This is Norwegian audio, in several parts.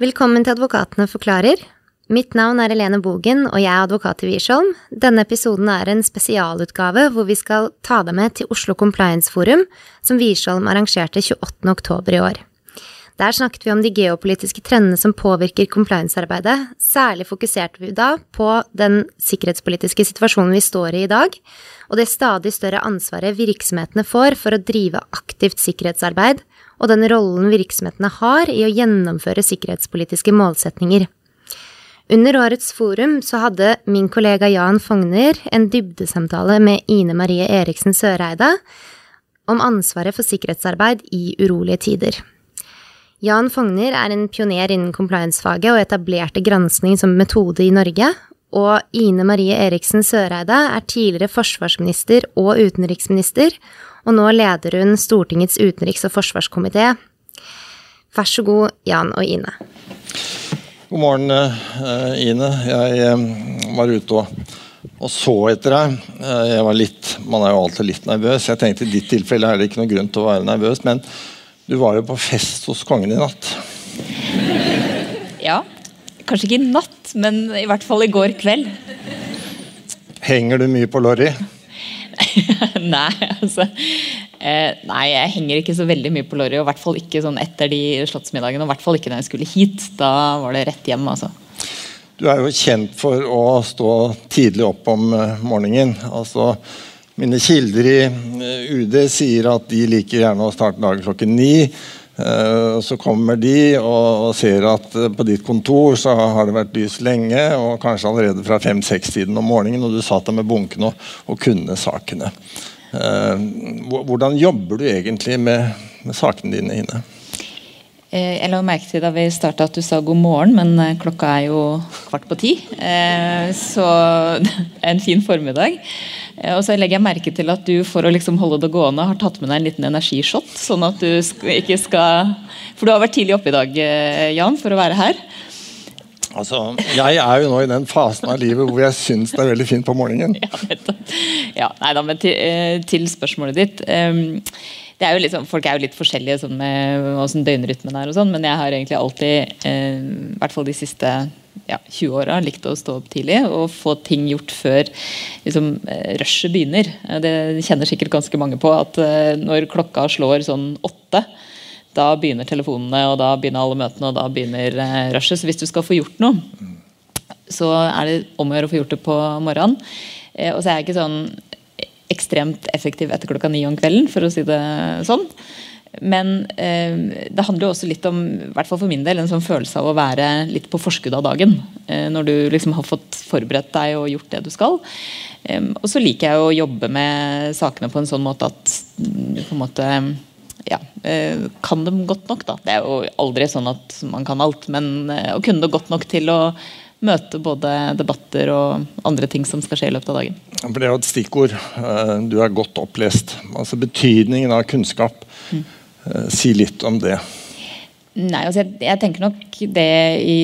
Velkommen til Advokatene forklarer. Mitt navn er Helene Bogen, og jeg er advokat i Wiersholm. Denne episoden er en spesialutgave hvor vi skal ta deg med til Oslo Compliance Forum, som Wiersholm arrangerte 28. oktober i år. Der snakket vi om de geopolitiske trendene som påvirker compliance-arbeidet. Særlig fokuserte vi da på den sikkerhetspolitiske situasjonen vi står i i dag, og det stadig større ansvaret virksomhetene får for å drive aktivt sikkerhetsarbeid, og den rollen virksomhetene har i å gjennomføre sikkerhetspolitiske målsetninger. Under årets forum så hadde min kollega Jan Fogner en dybdesamtale med Ine Marie Eriksen Søreide om ansvaret for sikkerhetsarbeid i urolige tider. Jan Fogner er en pioner innen compliance-faget og etablerte granskning som metode i Norge. Og Ine Marie Eriksen Søreide er tidligere forsvarsminister og utenriksminister, og nå leder hun Stortingets utenriks- og forsvarskomité. Vær så god, Jan og Ine. God morgen, eh, Ine. Jeg eh, var ute og, og så etter deg. Eh, jeg var litt, Man er jo alltid litt nervøs. Jeg tenkte I ditt tilfelle er det ikke noe grunn til å være nervøs, men du var jo på fest hos kongen i natt. Ja. Kanskje ikke i natt, men i hvert fall i går kveld. Henger du mye på Lorry? nei, altså eh, Nei, jeg henger ikke så veldig mye på Lorry. Og i hvert fall ikke sånn etter de slottsmiddagene. Og i hvert fall ikke når jeg skulle hit. Da var det rett hjem, altså. Du er jo kjent for å stå tidlig opp om eh, morgenen. altså mine kilder i eh, UD sier at de liker gjerne å starte dagen klokken ni. Uh, så kommer de og, og, ser at uh, på ditt kontor så har det vært lys lenge, og kanskje allerede fra fem-seks-tiden om morgenen, og du satt der med bunkene og, og kunne sakene. Uh, hvordan jobber du egentlig med, med sakene dine, Ine? Jeg la merke til da vi starta at du sa god morgen, men klokka er jo kvart på ti. Så det er en fin formiddag. Eh, og så legger jeg merke til at du for å liksom holde det gående har tatt med deg en liten energishot. sånn at du ikke skal For du har vært tidlig oppe i dag, eh, Jan, for å være her. Altså, Jeg er jo nå i den fasen av livet hvor jeg syns det er veldig fint på morgenen. Ja, ja nei da, men til, eh, til spørsmålet ditt. Det er jo liksom, folk er jo litt forskjellige sånn med åssen døgnrytmen er, og sånn, men jeg har egentlig alltid, eh, i hvert fall de siste ja, 20 åra, likt å stå opp tidlig og få ting gjort før liksom, eh, rushet begynner. Det kjenner sikkert ganske mange på, at eh, når klokka slår sånn åtte, da begynner telefonene, og da begynner alle møtene, og da begynner eh, rushet. Så hvis du skal få gjort noe, så er det om å gjøre å få gjort det på morgenen. Eh, og så er jeg ikke sånn ekstremt effektiv etter klokka ni om kvelden, for å si det sånn. Men eh, det handler jo også litt om i hvert fall for min del, en sånn følelse av å være litt på forskudd av dagen. Eh, når du liksom har fått forberedt deg og gjort det du skal. Eh, og så liker jeg å jobbe med sakene på en sånn måte at du på en måte ja, eh, kan dem godt nok. da. Det er jo aldri sånn at man kan alt, men eh, å kunne det godt nok til å møte både debatter og andre ting som skal skje i løpet av dagen. For Det er jo et stikkord. Eh, du er godt opplest. Altså Betydningen av kunnskap. Mm. Si litt om det. Nei, altså jeg, jeg, tenker nok det i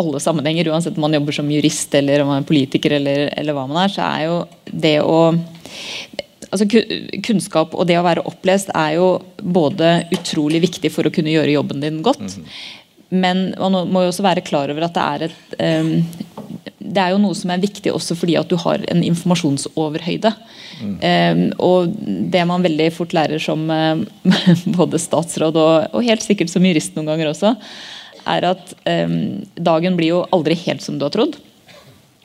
alle sammenhenger, uansett om man jobber som jurist eller om man er politiker eller, eller hva man er, så er jo det å altså Kunnskap og det å være opplest er jo både utrolig viktig for å kunne gjøre jobben din godt, mm -hmm. Men man må jo også være klar over at det er et um, det er jo noe som er viktig også fordi at du har en informasjonsoverhøyde. Mm. Um, og det man veldig fort lærer som uh, både statsråd og, og, helt sikkert som jurist noen ganger også, er at um, dagen blir jo aldri helt som du har trodd.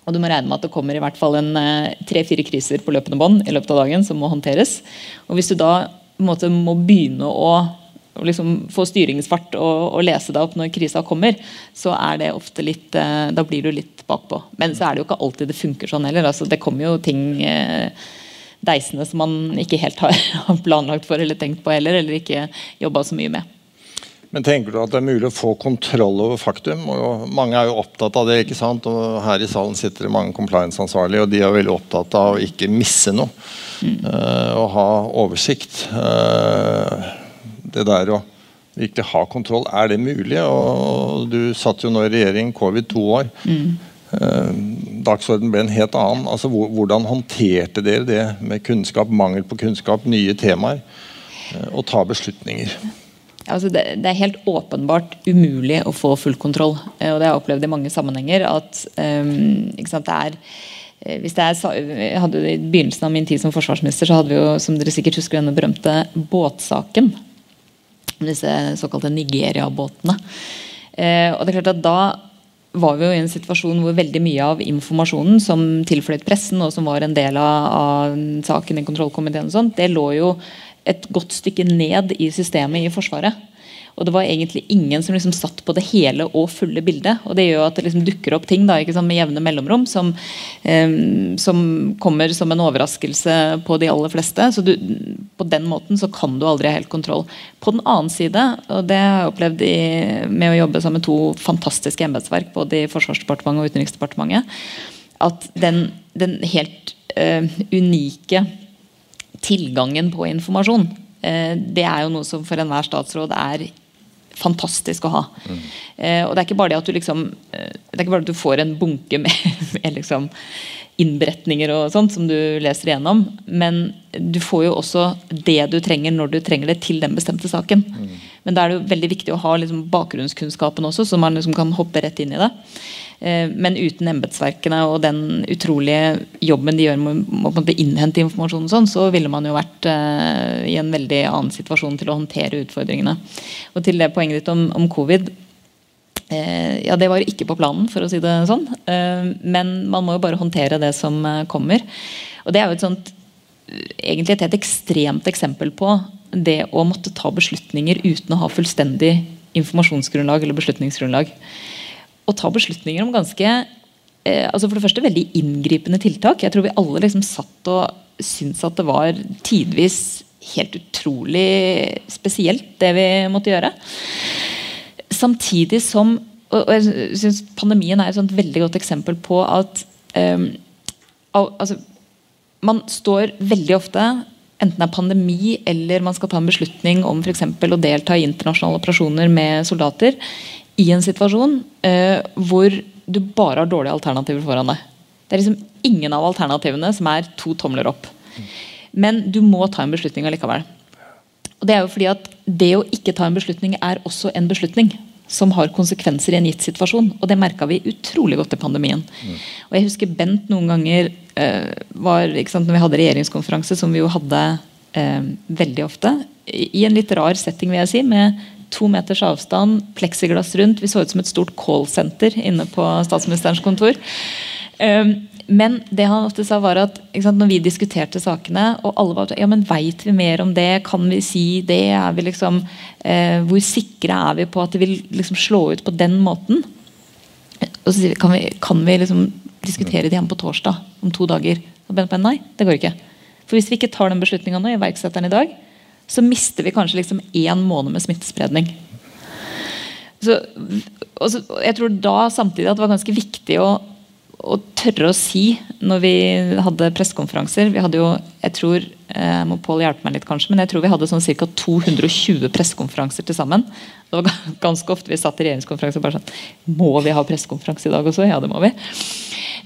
Og du må regne med at det kommer i hvert fall en uh, tre-fire kriser på løpende bånd i løpet av dagen som må håndteres. Og hvis du da måte, må begynne å å liksom få styringsfart og, og, lese deg opp når krisa kommer, så er det ofte litt eh, Da blir du litt bakpå. Men så er det jo ikke alltid det funker sånn heller. Altså, det kommer jo ting eh, deisende som man ikke helt har, planlagt for eller tenkt på heller, eller ikke jobba så mye med. Men tenker du at det er mulig å få kontroll over faktum? Og mange er jo opptatt av det. ikke sant? Og Her i salen sitter det mange compliance-ansvarlige, og de er veldig opptatt av å ikke misse noe. Mm. Uh, og ha oversikt. Uh, det der å virkelig ha kontroll, er det mulig? Og du satt jo nå i regjering covid to år. Mm. Dagsordenen dagsorden ble en helt annen. Altså, hvordan håndterte dere det med kunnskap, mangel på kunnskap, nye temaer? Å og ta beslutninger? altså det, det, er helt åpenbart umulig å få full kontroll. og det har jeg opplevd i mange sammenhenger. at um, det er hvis det er, hadde, I begynnelsen av min tid som forsvarsminister så hadde vi jo, som dere sikkert husker denne berømte båtsaken. Disse såkalte Nigeria-båtene. Eh, og det er klart at Da var vi jo i en situasjon hvor veldig mye av informasjonen som tilfløt pressen, og som var en del av, saken i kontrollkomiteen, og sånt, det lå jo et godt stykke ned i systemet i Forsvaret. Og det var egentlig ingen som liksom satt på det hele og fulle bildet. Og det gjør at det liksom dukker opp ting da, sant, med jevne mellomrom som, eh, som, kommer som en overraskelse på de aller fleste. Så du, på den måten så kan du aldri ha helt kontroll. På den annen side, og det har jeg opplevd i, med å jobbe sammen med to fantastiske embetsverk, både i Forsvarsdepartementet og Utenriksdepartementet, at den, den helt uh, unike tilgangen på informasjon, uh, det er jo noe som for enhver statsråd er fantastisk å ha. Mm. Eh, og Det er ikke bare det at du liksom eh, det er ikke bare at du får en bunke med, med liksom innberetninger og sånt som du leser igjennom, men du får jo også det du trenger når du trenger det til den bestemte saken. Mm. Men da er det jo veldig viktig å ha liksom bakgrunnskunnskapen også, så man liksom kan hoppe rett inn i det. Eh, men uten embetsverkene og den utrolige jobben de gjør med å innhente informasjon, sånn, så ville man jo vært uh, i en veldig annen situasjon til å håndtere utfordringene. Og til det poenget ditt om, om covid. Uh, ja, Det var ikke på planen, for å si det sånn. Men man må jo bare håndtere det som kommer. Og det er jo et sånt egentlig et helt ekstremt eksempel på det å måtte ta beslutninger uten å ha fullstendig informasjonsgrunnlag eller beslutningsgrunnlag å ta beslutninger om ganske eh, altså For det første veldig inngripende tiltak. Jeg tror vi alle liksom satt og syntes at det var tidvis helt utrolig spesielt, det vi måtte gjøre. Samtidig som og jeg synes Pandemien er et veldig godt eksempel på at eh, al altså, man står veldig ofte enten det er pandemi eller man skal ta en beslutning om for å delta i internasjonale operasjoner med soldater, i en situasjon eh, hvor du bare har dårlige alternativer foran deg. Det er liksom ingen av alternativene som er to tomler opp. Men du må ta en beslutning allikevel. Og Det er jo fordi at det å ikke ta en beslutning er også en beslutning som har konsekvenser i en gitt situasjon. Og det merka vi utrolig godt i pandemien. Og jeg husker Bent noen ganger eh, var, sant, når vi hadde regjeringskonferanse, som vi jo hadde eh, veldig ofte, i en litt rar setting, vil jeg si, med to meters avstand, pleksiglass rundt. Vi så ut som et stort callsenter inne på statsministerens kontor. Um, men det han ofte sa var at sant, når vi diskuterte sakene, og alle var ja, men veit vi mer om det, kan vi si det, vi liksom, eh, hvor sikre er vi på at det vil liksom slå ut på den måten? Og så sier vi, kan vi, kan vi liksom diskutere det igjen på torsdag, om to dager? Og nei, det går ikke. For hvis vi ikke tar den beslutninga nå, iverksetter den i dag, så mister vi kanskje liksom én måned med smittespredning. Så, så, jeg tror da samtidig at det var ganske viktig å, å tørre å si når vi hadde pressekonferanser Vi hadde jo, jeg tror eh, må Pål hjelpe meg litt kanskje, men jeg tror vi hadde sånn ca. 220 pressekonferanser til sammen. Det var ganske ofte vi satt i regjeringskonferanse og bare sånn Må vi ha pressekonferanse i dag også? Ja, det må vi.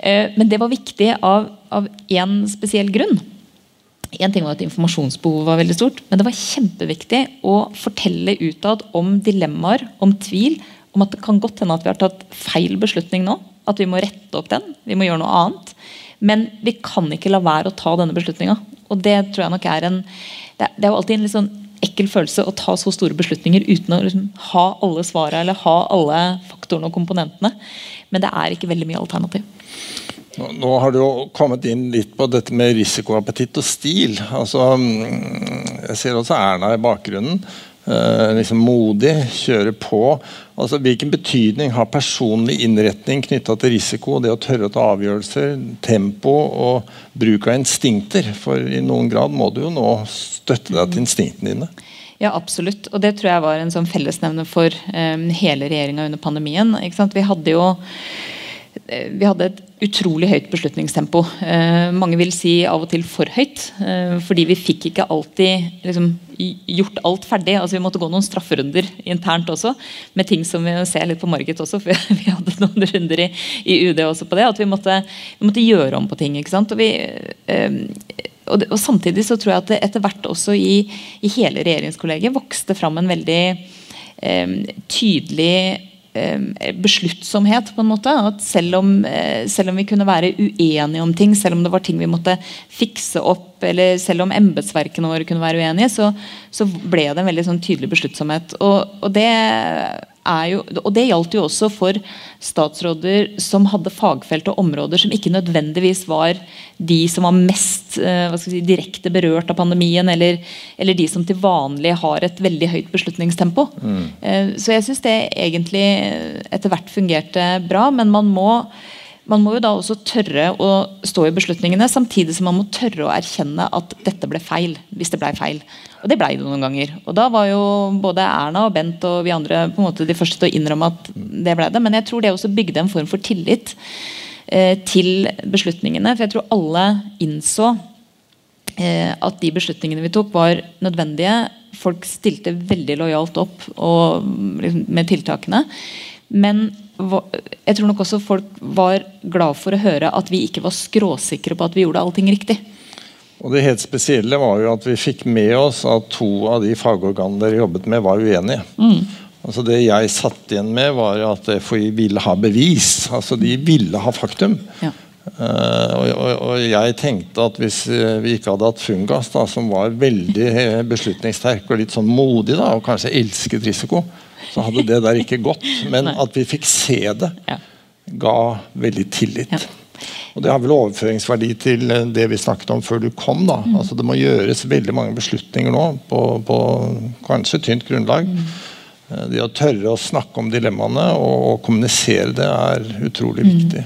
Eh, men det var viktig av én spesiell grunn. En ting var at Informasjonsbehovet var veldig stort, men det var kjempeviktig å fortelle utad om dilemmaer, om tvil, om at det kan godt hende at vi har tatt feil beslutning nå. At vi må rette opp den. Vi må gjøre noe annet. Men vi kan ikke la være å ta denne beslutninga. Det er Det er jo alltid en litt sånn ekkel følelse å ta så store beslutninger uten å liksom ha alle svarene eller ha alle faktorene og komponentene. Men det er ikke veldig mye alternativ. Nå har du jo kommet inn litt på dette med risikoappetitt og stil. Altså, mm, jeg ser også Erna i bakgrunnen. Eh, liksom modig, kjøre på. Altså, hvilken betydning har personlig innretning knytta til risiko, det å tørre å ta avgjørelser, tempo og bruk av instinkter? For i noen grad må du jo nå støtte deg til instinktene dine. Ja, absolutt. Og det tror jeg var en sånn fellesnevner for um, hele regjeringa under pandemien. Vi hadde jo vi hadde et utrolig høyt beslutningstempo. Eh, mange vil si av og til for høyt. Eh, fordi vi fikk ikke alltid liksom, gjort alt ferdig. altså Vi måtte gå noen strafferunder internt også. Med ting som vi ser litt på Margit også, for vi hadde noen runder i, i UD også på det. At vi måtte, vi måtte, gjøre om på ting. ikke sant? Og, vi, eh, og, og, samtidig så tror jeg at det etter hvert også i, i hele regjeringskollegiet vokste fram en veldig eh, tydelig Eh, besluttsomhet, på en måte. At selv om, eh, selv om, vi kunne være uenige om ting, selv om det var ting vi måtte fikse opp, eller selv om embetsverkene våre kunne være uenige, så, så ble det en veldig sånn tydelig besluttsomhet. Og, og det jo, og det gjaldt jo også for statsråder som hadde fagfelt og områder som ikke nødvendigvis var de som var mest eh, si, direkte berørt av pandemien, eller, eller, de som til vanlig har et veldig høyt beslutningstempo. Mm. Eh, så jeg syns det egentlig etter hvert fungerte bra, men man må man må jo da også tørre å stå i beslutningene, samtidig som man må tørre å erkjenne at dette ble feil. hvis det ble feil. Og det blei det noen ganger. Og da var jo både Erna og Bent og vi andre på en måte de første til å innrømme at det ble det. Men jeg tror det også bygde en form for tillit eh, til beslutningene. For jeg tror alle innså eh, at de beslutningene vi tok, var nødvendige. Folk stilte veldig lojalt opp og, liksom, med tiltakene. Men jeg tror nok også folk var glad for å høre at vi ikke var skråsikre på at vi gjorde allting riktig. Og Det helt spesielle var jo at vi fikk med oss at to av de fagorganene dere jobbet med, var uenige. Mm. Altså Det jeg satt igjen med, var at FHI ville ha bevis. Altså De ville ha faktum. Ja. Uh, og, og, og, jeg tenkte at hvis vi ikke hadde hatt Fungas, da, som var veldig beslutningssterk og litt sånn modig, da, og kanskje elsket risiko, så hadde det der ikke gått. Men at vi fikk se det, ga veldig tillit. Og Det har vel overføringsverdi til eh, det vi snakket om før du kom. da. Mm. Altså Det må gjøres veldig mange beslutninger nå på, på kanskje tynt grunnlag. Mm. Eh, det å tørre å snakke om dilemmaene og, og kommunisere det er utrolig mm. viktig.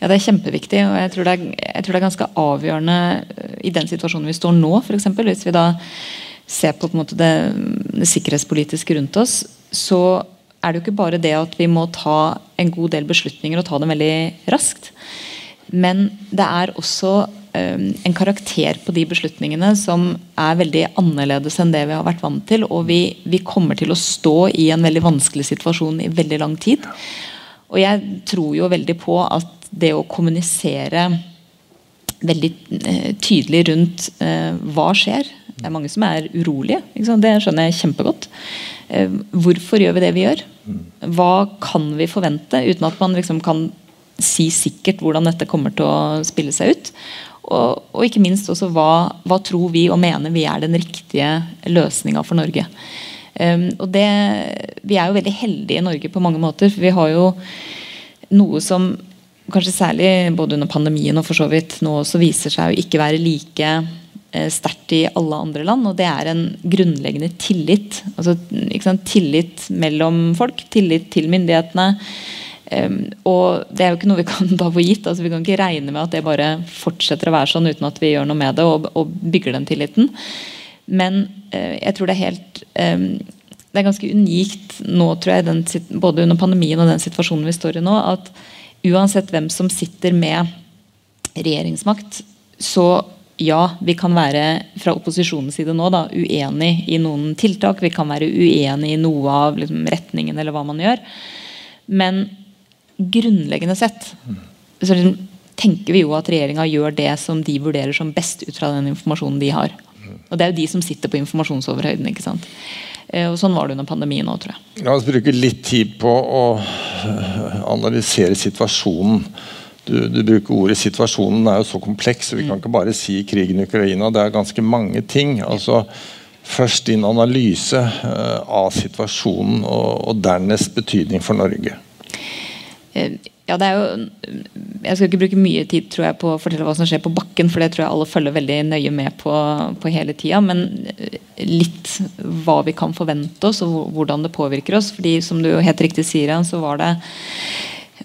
Ja, Det er kjempeviktig. og jeg tror det er, jeg tror det er ganske avgjørende eh, i den situasjonen vi står nå. Eksempel, hvis vi da ser på, på det, det sikkerhetspolitiske rundt oss, så er det jo ikke bare det at vi må ta en god del beslutninger og ta dem veldig raskt. Men det er også um, en karakter på de beslutningene som er veldig annerledes enn det vi har vært vant til. Og vi, vi kommer til å stå i en veldig vanskelig situasjon i veldig lang tid. Og jeg tror jo veldig på at det å kommunisere veldig uh, tydelig rundt eh, hva skjer Det er mange som er urolige. Det skjønner jeg kjempegodt. Eh, hvorfor gjør vi det vi gjør? Hva kan vi forvente, uten at man liksom kan si sikkert hvordan dette kommer til å spille seg ut? Og, og ikke minst også hva, hva, tror vi og mener vi er den riktige løsninga for Norge? Um, og det, Vi er jo veldig heldige i Norge på mange måter. for Vi har jo noe som kanskje særlig både under pandemien og for så vidt nå også viser seg å ikke være like Eh, sterkt i alle andre land, og det er en grunnleggende tillit. Altså, tillit mellom folk, tillit til myndighetene. Um, og det er jo ikke noe vi kan ta for gitt. altså Vi kan ikke regne med at det bare fortsetter å være sånn uten at vi gjør noe med det og, og bygger den tilliten. Men uh, jeg tror det er helt um, Det er ganske unikt nå, tror jeg, den, både under pandemien og den situasjonen vi står i nå, at uansett hvem som sitter med regjeringsmakt, så ja, vi kan være fra opposisjonens side nå da, uenig i noen tiltak. Vi kan være uenig i noe av liksom, retningen eller hva man gjør. Men grunnleggende sett så tenker vi jo at regjeringa gjør det som de vurderer som best ut fra den informasjonen de har. Og det er jo de som sitter på informasjonsoverhøyden. ikke sant? Eh, og Sånn var det under pandemien òg, tror jeg. La oss bruke litt tid på å analysere situasjonen du, du, bruker ordet 'situasjonen er jo så kompleks', så vi kan ikke bare si krigen i Ukraina. Det er ganske mange ting. altså Først din analyse uh, av situasjonen, og, og, dernest betydning for Norge. Eh, ja, det er jo Jeg skal ikke bruke mye tid tror jeg, på å fortelle hva som skjer på bakken, for det tror jeg alle følger veldig nøye med på, på hele tida. Men eh, litt hva vi kan forvente oss, og hvordan det påvirker oss. fordi som du helt riktig sier, så var det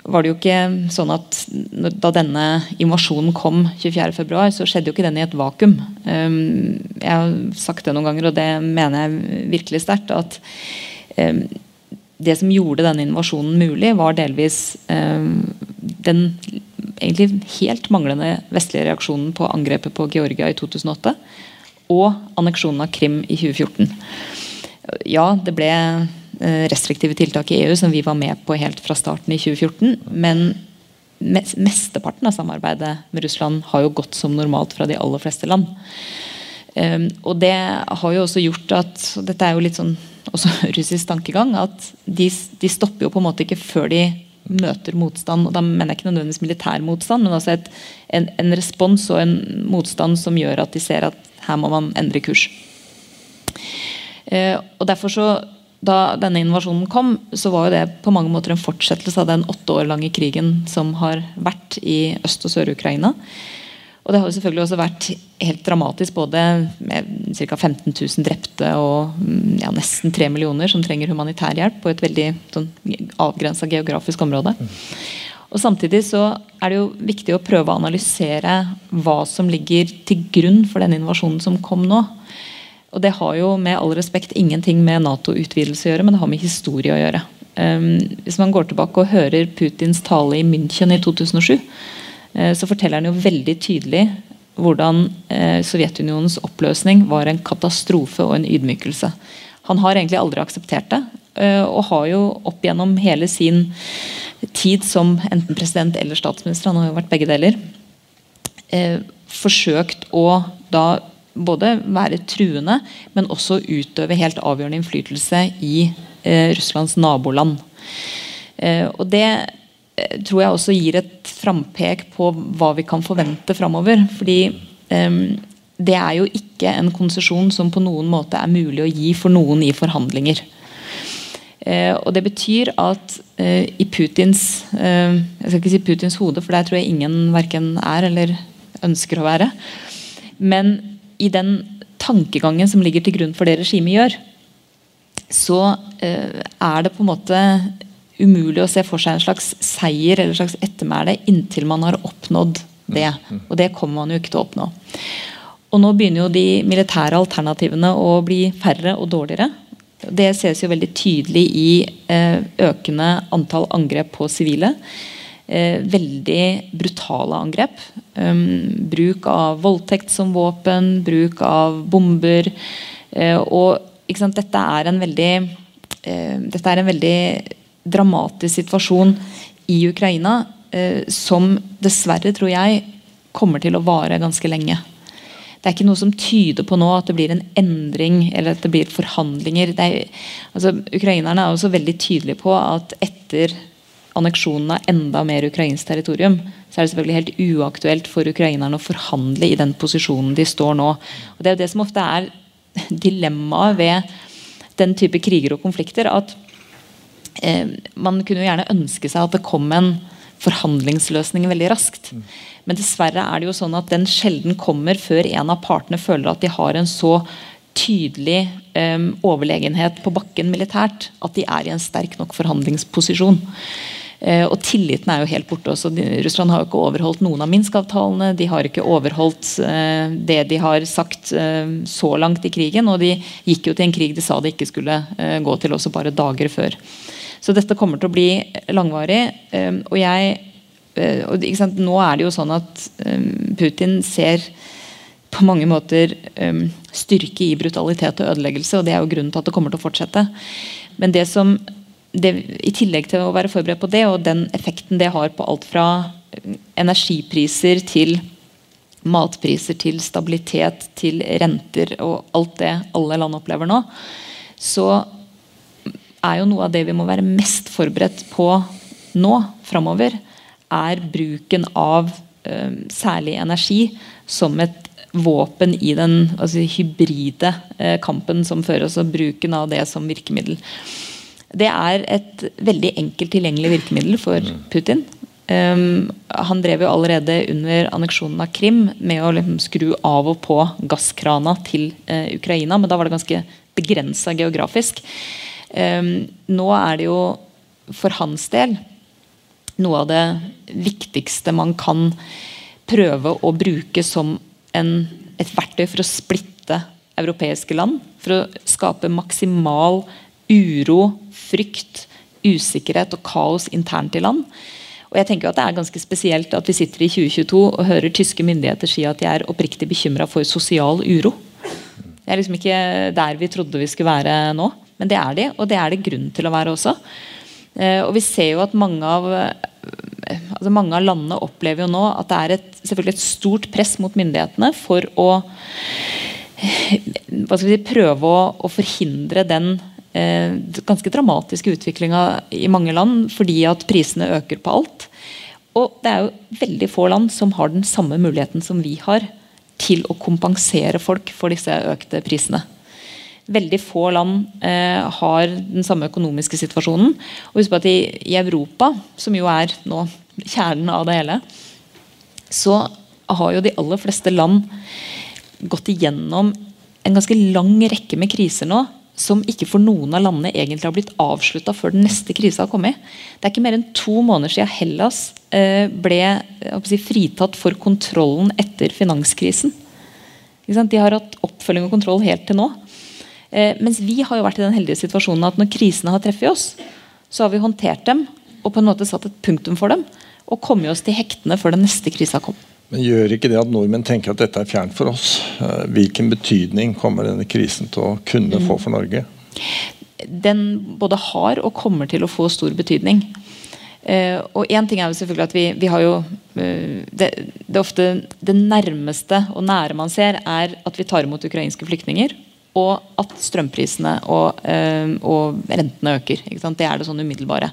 var det jo ikke sånn at da denne invasjonen kom 24.2, så skjedde jo ikke den i et vakuum. Um, jeg har sagt det noen ganger, og det mener jeg virkelig sterkt. At um, det som gjorde denne invasjonen mulig, var delvis um, den egentlig helt manglende vestlige reaksjonen på angrepet på Georgia i 2008. Og anneksjonen av Krim i 2014. Ja, det ble Eh, restriktive tiltak i EU som vi var med på helt fra starten i 2014. Men mesteparten av samarbeidet med Russland har jo gått som normalt fra de aller fleste land. Um, og det har jo også gjort at Dette er jo litt sånn også russisk tankegang, at de, de, stopper jo på en måte ikke før de møter motstand. og Da mener jeg ikke nødvendigvis militær motstand, men altså et, en, en, respons og en motstand som gjør at de ser at her må man endre kurs. Eh, og derfor så da denne invasjonen kom, så var jo det på mange måter en fortsettelse av den åtte år lange krigen som har vært i Øst- og Sør-Ukraina. Og det har jo selvfølgelig også vært helt dramatisk, både med ca. 15 000 drepte og mm, ja, nesten 3 millioner som trenger humanitær hjelp på et veldig sånn, avgrensa geografisk område. Og Samtidig så er det jo viktig å prøve å analysere hva som ligger til grunn for den invasjonen som kom nå. Og Det har jo med all respekt ingenting med Nato-utvidelse å gjøre, men det har med historie å gjøre. Um, hvis man går tilbake og hører Putins tale i München i 2007, Eh, så forteller han jo veldig tydelig hvordan eh, Sovjetunionens oppløsning var en katastrofe og en ydmykelse. Han har egentlig aldri akseptert det, eh, og har jo opp gjennom hele sin tid som enten president eller statsminister, han har jo vært begge deler, forsøkt å da både være truende, men også utøve helt avgjørende innflytelse i Russlands naboland. og det Eh, tror jeg også gir et frampek på hva vi kan forvente framover. Fordi um, det er jo ikke en konsesjon som på noen måte er mulig å gi for noen i forhandlinger. Uh, og Det betyr at uh, i Putins uh, jeg skal ikke si Putins hode, for der tror jeg ingen verken er eller ønsker å være. Men i den tankegangen som ligger til grunn for det regimet gjør, så er det på en måte umulig å se for seg en slags seier eller en slags ettermæle inntil man har oppnådd det. Og det kommer man jo ikke til å oppnå. Og nå begynner jo de militære alternativene å bli færre og dårligere. Det ses jo veldig tydelig i eh, økende antall angrep på sivile. Eh, veldig brutale angrep. Um, bruk av voldtekt som våpen, bruk av bomber. Eh, og dette er en veldig dette er en veldig dramatisk situasjon i Ukraina eh, som dessverre, tror jeg, kommer til å vare ganske lenge. Det er ikke noe som tyder på nå at det blir en endring eller at det blir forhandlinger. Er, altså, ukrainerne er også veldig tydelige på at etter anneksjonen av enda mer ukrainsk territorium, så er det selvfølgelig helt uaktuelt for ukrainerne å forhandle i den posisjonen de står nå. Og Det er jo det som ofte er dilemmaet ved den type kriger og konflikter. at Man kunne jo gjerne ønske seg at det kom en forhandlingsløsning veldig raskt. Men dessverre er det jo sånn at den sjelden kommer før en av partene føler at de har en så tydelig eh, overlegenhet på bakken militært at de er i en sterk nok forhandlingsposisjon. Eh, og tilliten er jo helt borte. også. Russland har jo ikke overholdt noen av Minsk-avtalene. De har ikke overholdt eh, det de har sagt eh, så langt i krigen. Og de gikk jo til en krig de sa de ikke skulle eh, gå til, også bare dager før. Så dette kommer til å bli langvarig. Ehm, og jeg eh, Nå er det jo sånn at ehm, Putin ser på mange måter um, styrke i brutalitet og ødeleggelse. og Det er jo grunnen til at det kommer til å fortsette. Men det som, det, i tillegg til å være forberedt på det, og den effekten det har på alt fra energipriser til matpriser til stabilitet til renter og alt det alle land opplever nå, så er jo noe av det vi må være mest forberedt på nå framover, er bruken av eh, særlig energi som et våpen i den altså, hybride eh, kampen som fører oss, og bruken av det som virkemiddel. Det er et veldig enkelt tilgjengelig virkemiddel for mm. Putin. Um, han drev jo allerede under anneksjonen av Krim med å liksom, skru av og på gasskrana til uh, Ukraina, men da var det ganske begrensa geografisk. Nå er det jo for hans del noe av det viktigste man kan prøve å bruke som en, et verktøy for å splitte europeiske land. For å skape maksimal uro, frykt, usikkerhet og kaos internt i land. Og jeg tenker at Det er ganske spesielt at vi sitter i 2022 og hører tyske myndigheter si at de er oppriktig bekymra for sosial uro. Det er liksom ikke der vi trodde vi skulle være nå. Men det er de, og det er det grunn til å være også. Eh, og vi ser jo at mange av, eh, altså mange av landene opplever jo nå at det er et, selvfølgelig et stort press mot myndighetene for å si, prøve å, å, forhindre den eh, ganske dramatiske utviklinga i mange land fordi at prisene øker på alt. Og det er jo veldig få land som har den samme muligheten som vi har til å kompensere folk for disse økte prisene. Veldig få land eh, har den samme økonomiske situasjonen. Og husk på at i, i Europa, som jo er nå kjernen av det hele, så har jo de aller fleste land gått igjennom en ganske lang rekke med kriser nå som ikke for noen av landene egentlig har blitt avslutta før den neste krisa har kommet. Det er ikke mer enn to måneder siden Hellas eh, ble si, fritatt for kontrollen etter finanskrisen. De har hatt oppfølging og kontroll helt til nå. Eh, mens vi har jo vært i den heldige situasjonen at når krisene har treffet oss, så har vi håndtert dem og på en måte satt et punktum for dem. Og kommet oss til hektene før den neste krisa kom. Men gjør ikke det at nordmenn tenker at dette er fjernt for oss? Eh, hvilken betydning kommer denne krisen til å kunne mm. få for Norge? Den både har og kommer til å få stor betydning. Uh, og én ting er jo selvfølgelig at vi, vi har jo uh, det, det, ofte det nærmeste og nære man ser, er at vi tar imot ukrainske flyktninger. Og at strømprisene og, uh, og rentene øker. Det er det sånn umiddelbare.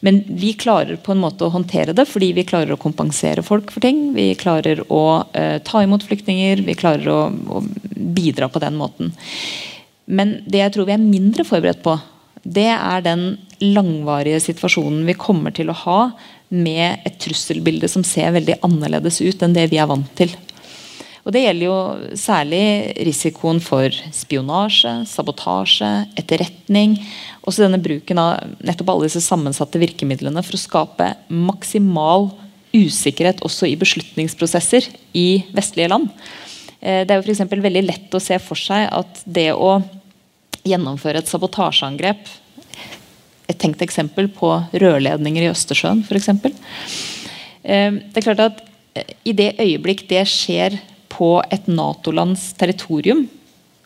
Men vi klarer på en måte å håndtere det fordi vi klarer å kompensere folk for ting. Vi klarer å uh, ta imot flyktninger, vi klarer å, å, bidra på den måten. Men det jeg tror vi er mindre forberedt på, det er den langvarige situasjonen vi kommer til å ha med et trusselbilde som ser veldig annerledes ut enn det vi er vant til. Og Det gjelder jo særlig risikoen for spionasje, sabotasje, etterretning. Også denne bruken av nettopp alle disse sammensatte virkemidlene for å skape maksimal usikkerhet også i beslutningsprosesser i vestlige land. Eh, det er jo for veldig lett å se for seg at det å gjennomføre et sabotasjeangrep Et tenkt eksempel på rørledninger i Østersjøen, f.eks. Eh, det er klart at i det øyeblikk det skjer på et Nato-lands territorium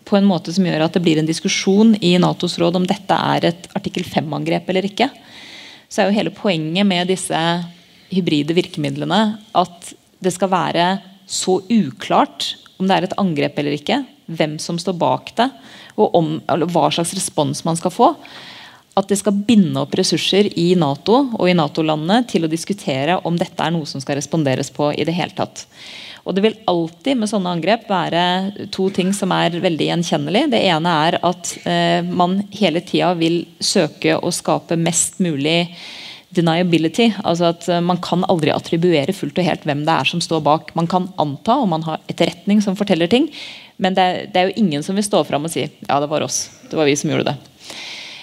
på en måte som gjør at det blir en diskusjon i Natos råd om dette er et artikkel 5-angrep eller ikke, så er jo hele poenget med disse hybride virkemidlene at det skal være så uklart om det er et angrep eller ikke, hvem som står bak det, og om, hva slags respons man skal få. At det skal binde opp ressurser i Nato og i Nato-landene til å diskutere om dette er noe som skal responderes på i det hele tatt. Og Det vil alltid med sånne angrep være to ting som er veldig gjenkjennelig. Det ene er at eh, man hele tida vil søke å skape mest mulig deniability. altså at eh, Man kan aldri attribuere fullt og helt hvem det er som står bak. Man kan anta, og man har etterretning som forteller ting, men det er, det er jo ingen som vil stå fram og si ja, det var oss. Det var vi som gjorde det.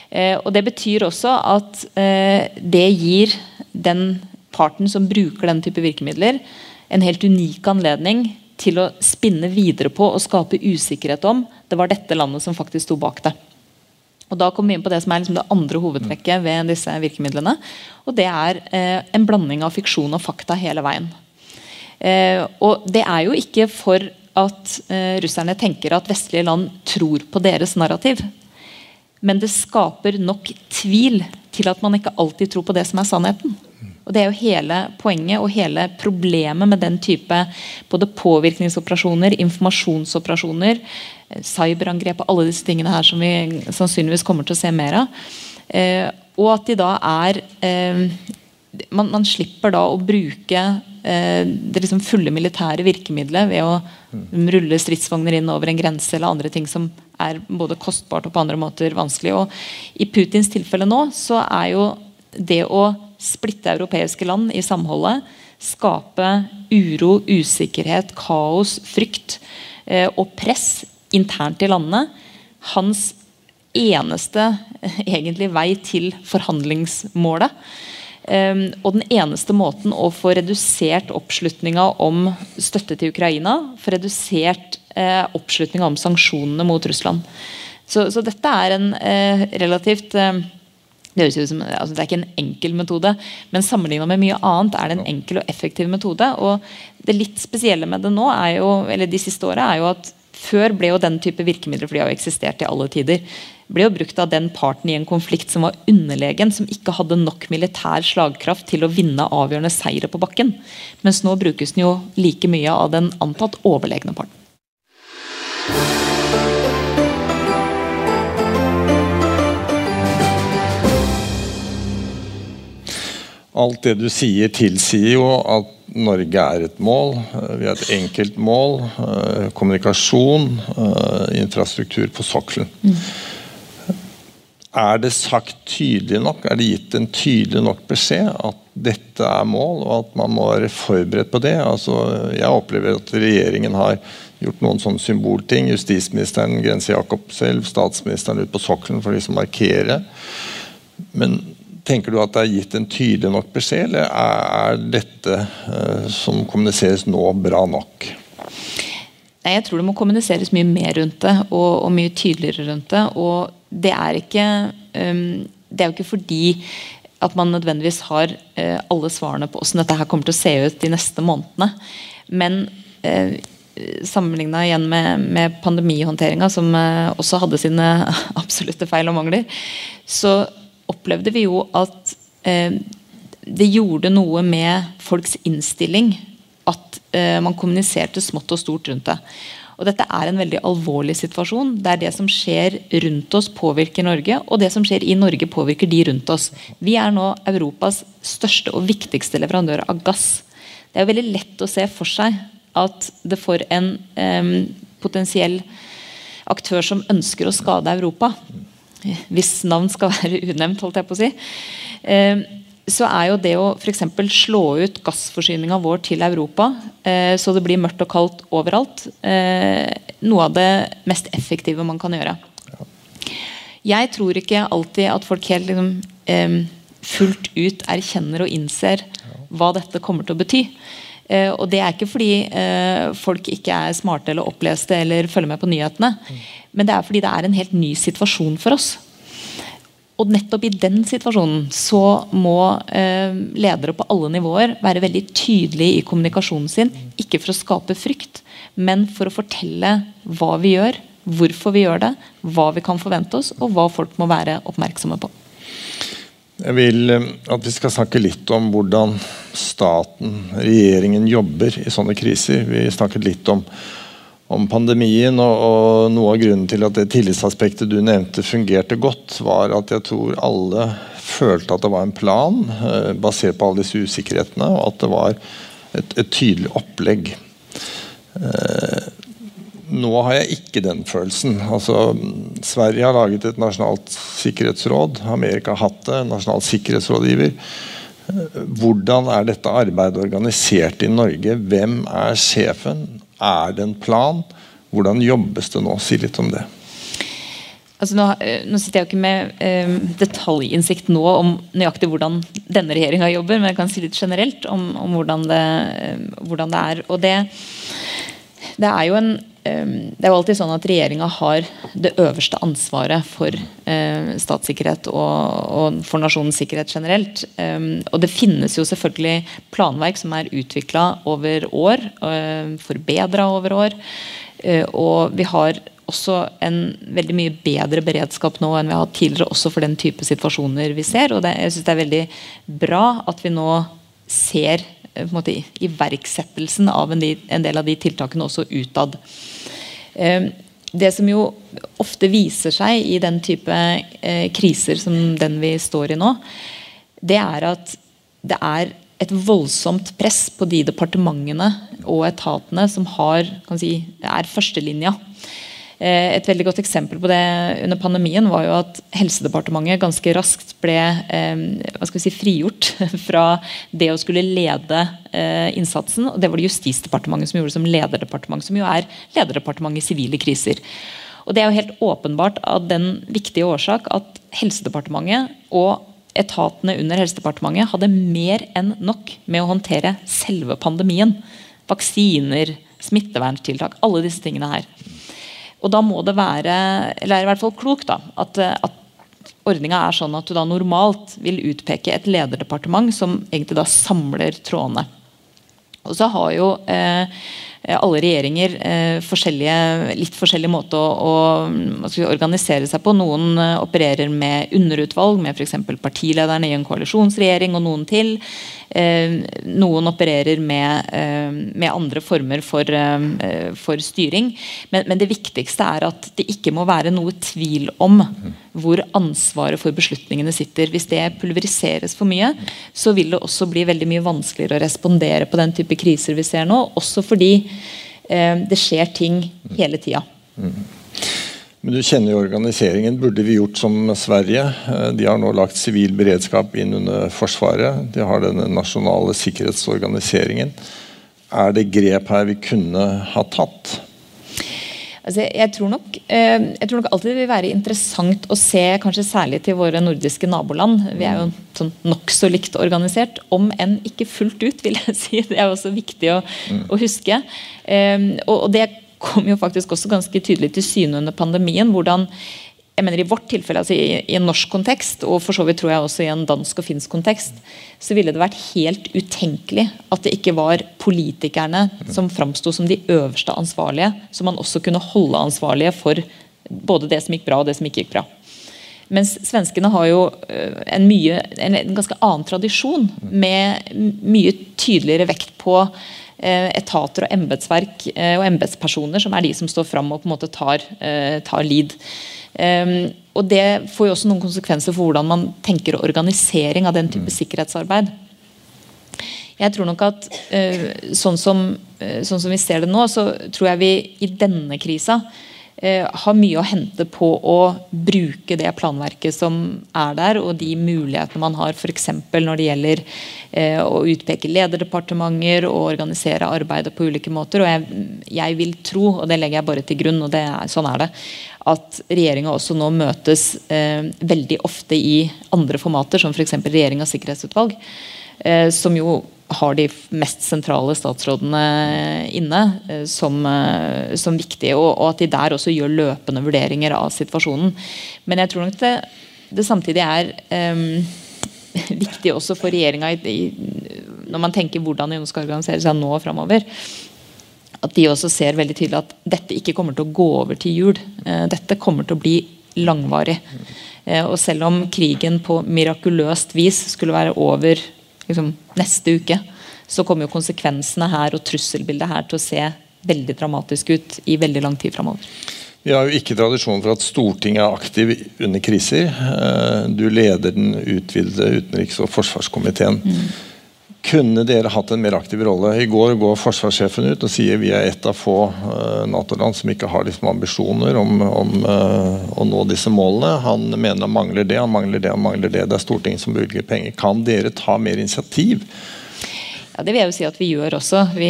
Eh, og Det betyr også at eh, det gir den parten som bruker den type virkemidler, en helt unik anledning til å spinne videre på og skape usikkerhet om det var dette landet som faktisk sto bak det. Og Da kommer vi inn på det som er liksom det andre hovedtrekket ved disse virkemidlene. og Det er eh, en blanding av fiksjon og fakta hele veien. Eh, og Det er jo ikke for at eh, russerne tenker at vestlige land tror på deres narrativ. Men det skaper nok tvil til at man ikke alltid tror på det som er sannheten. Og Det er jo hele poenget og hele problemet med den type både påvirkningsoperasjoner, informasjonsoperasjoner, eh, cyberangrep og alle disse tingene her som vi sannsynligvis kommer til å se mer av. Eh, og at de da er eh, man, man, slipper da å bruke eh, det liksom fulle militære virkemidlet ved å mm. rulle stridsvogner inn over en grense eller andre ting som er både kostbart og på andre måter vanskelig. Og I Putins tilfelle nå så er jo det å splitte europeiske land i samholdet. Skape uro, usikkerhet, kaos, frykt eh, og press internt i landene. Hans eneste egentlig vei til forhandlingsmålet. Um, og den eneste måten å få redusert oppslutninga om støtte til Ukraina, få redusert uh, oppslutninga om sanksjonene mot Russland. Så, så dette er en uh, relativt uh, det, som, altså det er ikke en enkel metode, men sammenligna med mye annet er det en enkel og effektiv metode. og Det litt spesielle med det nå jo, eller de siste åra er jo at før ble jo den type virkemidler for de har jo eksistert i alle tider, ble jo brukt av den parten i en konflikt som var underlegen, som ikke hadde nok militær slagkraft til å vinne avgjørende seire på bakken. Mens nå brukes den jo like mye av den antatt overlegne parten. Alt det du sier, tilsier jo at Norge er et mål. Vi har et enkelt mål. Kommunikasjon, infrastruktur på sokkelen. Mm. Er det sagt tydelig nok, er det gitt en tydelig nok beskjed at dette er mål, og at man må være forberedt på det? Altså, jeg opplever at regjeringen har gjort noen sånne symbolting. Justisministeren Grense Jakobselv, statsministeren ut på sokkelen for å liksom markere. Men Tenker du at det er gitt en tydelig nok beskjed, eller er dette uh, som kommuniseres nå, bra nok? Nei, Jeg tror det må kommuniseres mye mer rundt det, og, og mye tydeligere rundt det. Og det er ikke um, Det er jo ikke fordi at man nødvendigvis har uh, alle svarene på hvordan dette her kommer til å se ut de neste månedene. Men uh, sammenligna igjen med, med pandemihåndteringa, som uh, også hadde sine absolutte feil og mangler, så opplevde vi jo at eh, det gjorde noe med folks innstilling at eh, man kommuniserte smått og stort rundt det. Og Dette er en veldig alvorlig situasjon, der det som skjer rundt oss, påvirker Norge, og det som skjer i Norge, påvirker de rundt oss. Vi er nå Europas største og viktigste leverandør av gass. Det er jo veldig lett å se for seg at det for en eh, potensiell aktør som ønsker å skade Europa, hvis navn skal være unevnt, holdt jeg på å si, eh, så er jo det å f.eks. slå ut gassforsyninga vår til Europa, eh, så det blir mørkt og kaldt overalt, eh, noe av det mest effektive man kan gjøre. Jeg tror ikke alltid at folk helt liksom, fullt ut erkjenner og innser hva dette kommer til å bety. Uh, og Det er ikke fordi uh, folk ikke er smarte eller oppleste eller følger med på nyhetene. Men det er fordi det er en helt ny situasjon for oss. Og nettopp i den situasjonen så må uh, ledere på alle nivåer være veldig tydelige i kommunikasjonen sin. Ikke for å skape frykt, men for å fortelle hva vi gjør, hvorfor vi gjør det, hva vi kan forvente oss, og hva folk må være oppmerksomme på. Jeg vil eh, at vi skal snakke litt om hvordan staten, regjeringen, jobber i sånne kriser. Vi snakket litt om, om pandemien, og, og, noe av grunnen til at det tillitsaspektet du nevnte fungerte godt, var at jeg tror alle følte at det var en plan eh, basert på alle disse usikkerhetene, og at det var et, et tydelig opplegg. Eh, nå har jeg ikke den følelsen. Altså, Sverige har laget et nasjonalt sikkerhetsråd. Amerika har hatt det. Nasjonal sikkerhetsrådgiver. Hvordan er dette arbeidet organisert i Norge? Hvem er sjefen? Er det en plan? Hvordan jobbes det nå? Si litt om det. Altså nå, eh, nå, sitter jeg jo ikke med eh, detaljinnsikt nå om nøyaktig hvordan denne regjeringa jobber, men jeg kan si litt generelt om, om hvordan, det, eh, hvordan, det, er. Og det, det er jo en det er jo alltid sånn at regjeringa har det øverste ansvaret for eh, statssikkerhet og, for nasjonens sikkerhet generelt. Um, og det finnes jo selvfølgelig planverk som er utvikla over år, uh, forbedra over år. Uh, og vi har også en veldig mye bedre beredskap nå enn vi har hatt tidligere, også for den type situasjoner vi ser. Og det, jeg synes det er veldig bra at vi nå ser måte, iverksettelsen av en, del av de tiltakene også utad. Ehm, det som jo ofte viser seg i den type eh, kriser som den vi står i nå, det er at det er et voldsomt press på de departementene og etatene som har, si, er førstelinja Eh, et veldig godt eksempel på det under pandemien var jo at Helsedepartementet ganske raskt ble eh, si, frigjort fra det å skulle lede eh, innsatsen. og Det var det Justisdepartementet som gjorde som lederdepartement, som jo er lederdepartement i sivile kriser. Og Det er jo helt åpenbart av den viktige årsak at Helsedepartementet og etatene under Helsedepartementet hadde mer enn nok med å håndtere selve pandemien. Vaksiner, smitteverntiltak, alle disse tingene her. Og da må det være, eller er i hvert fall klokt, da, at, at ordninga er sånn at du da normalt vil utpeke et lederdepartement som egentlig da samler trådene. Og så har jo eh, alle regjeringer eh, forskjellige, litt forskjellig måte å, å organisere seg på. Noen eh, opererer med underutvalg, med f.eks. partilederne i en koalisjonsregjering og noen til. Noen opererer med, med andre former for, for styring. Men, men, det viktigste er at det ikke må være noe tvil om hvor ansvaret for beslutningene sitter. Hvis det pulveriseres for mye, så vil det også bli veldig mye vanskeligere å respondere på den type kriser vi ser nå. Også fordi det skjer ting hele tida. Mm. Men du kjenner jo organiseringen. Burde vi gjort som Sverige? Eh, de har nå lagt sivil beredskap inn under Forsvaret. De har denne nasjonale sikkerhetsorganiseringen. Er det grep her vi kunne ha tatt? Altså, jeg, tror nok, eh, jeg, tror nok, alltid det vil være interessant å se, kanskje særlig til våre nordiske naboland. Vi er jo sånn nokså likt organisert, om enn ikke fullt ut, vil jeg si. Det er også viktig å, mm. å huske. og, og det kom jo faktisk også ganske tydelig til syne under pandemien. hvordan jeg mener I vårt tilfelle, altså i, en norsk kontekst, og for så vidt tror jeg også i en dansk og finsk kontekst, så ville det vært helt utenkelig at det ikke var politikerne som framsto som de øverste ansvarlige, som man også kunne holde ansvarlige for både det som gikk bra og det som ikke gikk bra. Mens svenskene har jo eh, en, mye, en, ganske annen tradisjon, med mye tydeligere vekt på etater og embetsverk eh, og embetspersoner som er de som står fram og på en måte tar, eh, tar lead. Um, og Det får jo også noen konsekvenser for hvordan man tenker organisering av den type mm. sikkerhetsarbeid. Jeg tror nok at sånn, som, sånn, som, vi ser det nå, så tror jeg vi i denne krisa Eh, har mye å hente på å bruke det planverket som er der, og de mulighetene man har f.eks. når det gjelder eh, å utpeke lederdepartementer og organisere arbeidet på ulike måter. og jeg, jeg, vil tro, og det legger jeg bare til grunn, og er, sånn er det, at regjeringa også nå møtes eh, veldig ofte i andre formater, som f.eks. regjeringas sikkerhetsutvalg. Eh, som jo har de mest sentrale statsrådene inne eh, som, eh, som viktige, og, og, at de der også gjør løpende vurderinger av situasjonen. Men jeg tror nok det, det samtidig er um, viktig også for regjeringa når man tenker hvordan de skal organisere seg nå og framover, at de også ser veldig tydelig at dette ikke kommer til å gå over til jul. Dette kommer til å bli langvarig. Uh, og selv om krigen på mirakuløst vis skulle være over liksom, neste uke, så kommer jo konsekvensene her og trusselbildet her til å se veldig dramatisk ut i veldig lang tid framover. Vi har jo ikke tradisjon for at Stortinget er aktiv under kriser. Eh, du leder den utvidede utenriks- og forsvarskomiteen. Mm. Kunne dere hatt en mer aktiv rolle? I går går forsvarssjefen ut og sier vi er et av få uh, Nato-land som ikke har liksom ambisjoner om, om uh, å nå disse målene. Han mener han mangler det, han mangler det, han mangler det. Det er Stortinget som bevilger penger. Kan dere ta mer initiativ? Ja, Det vil jeg jo si at vi gjør også. Vi,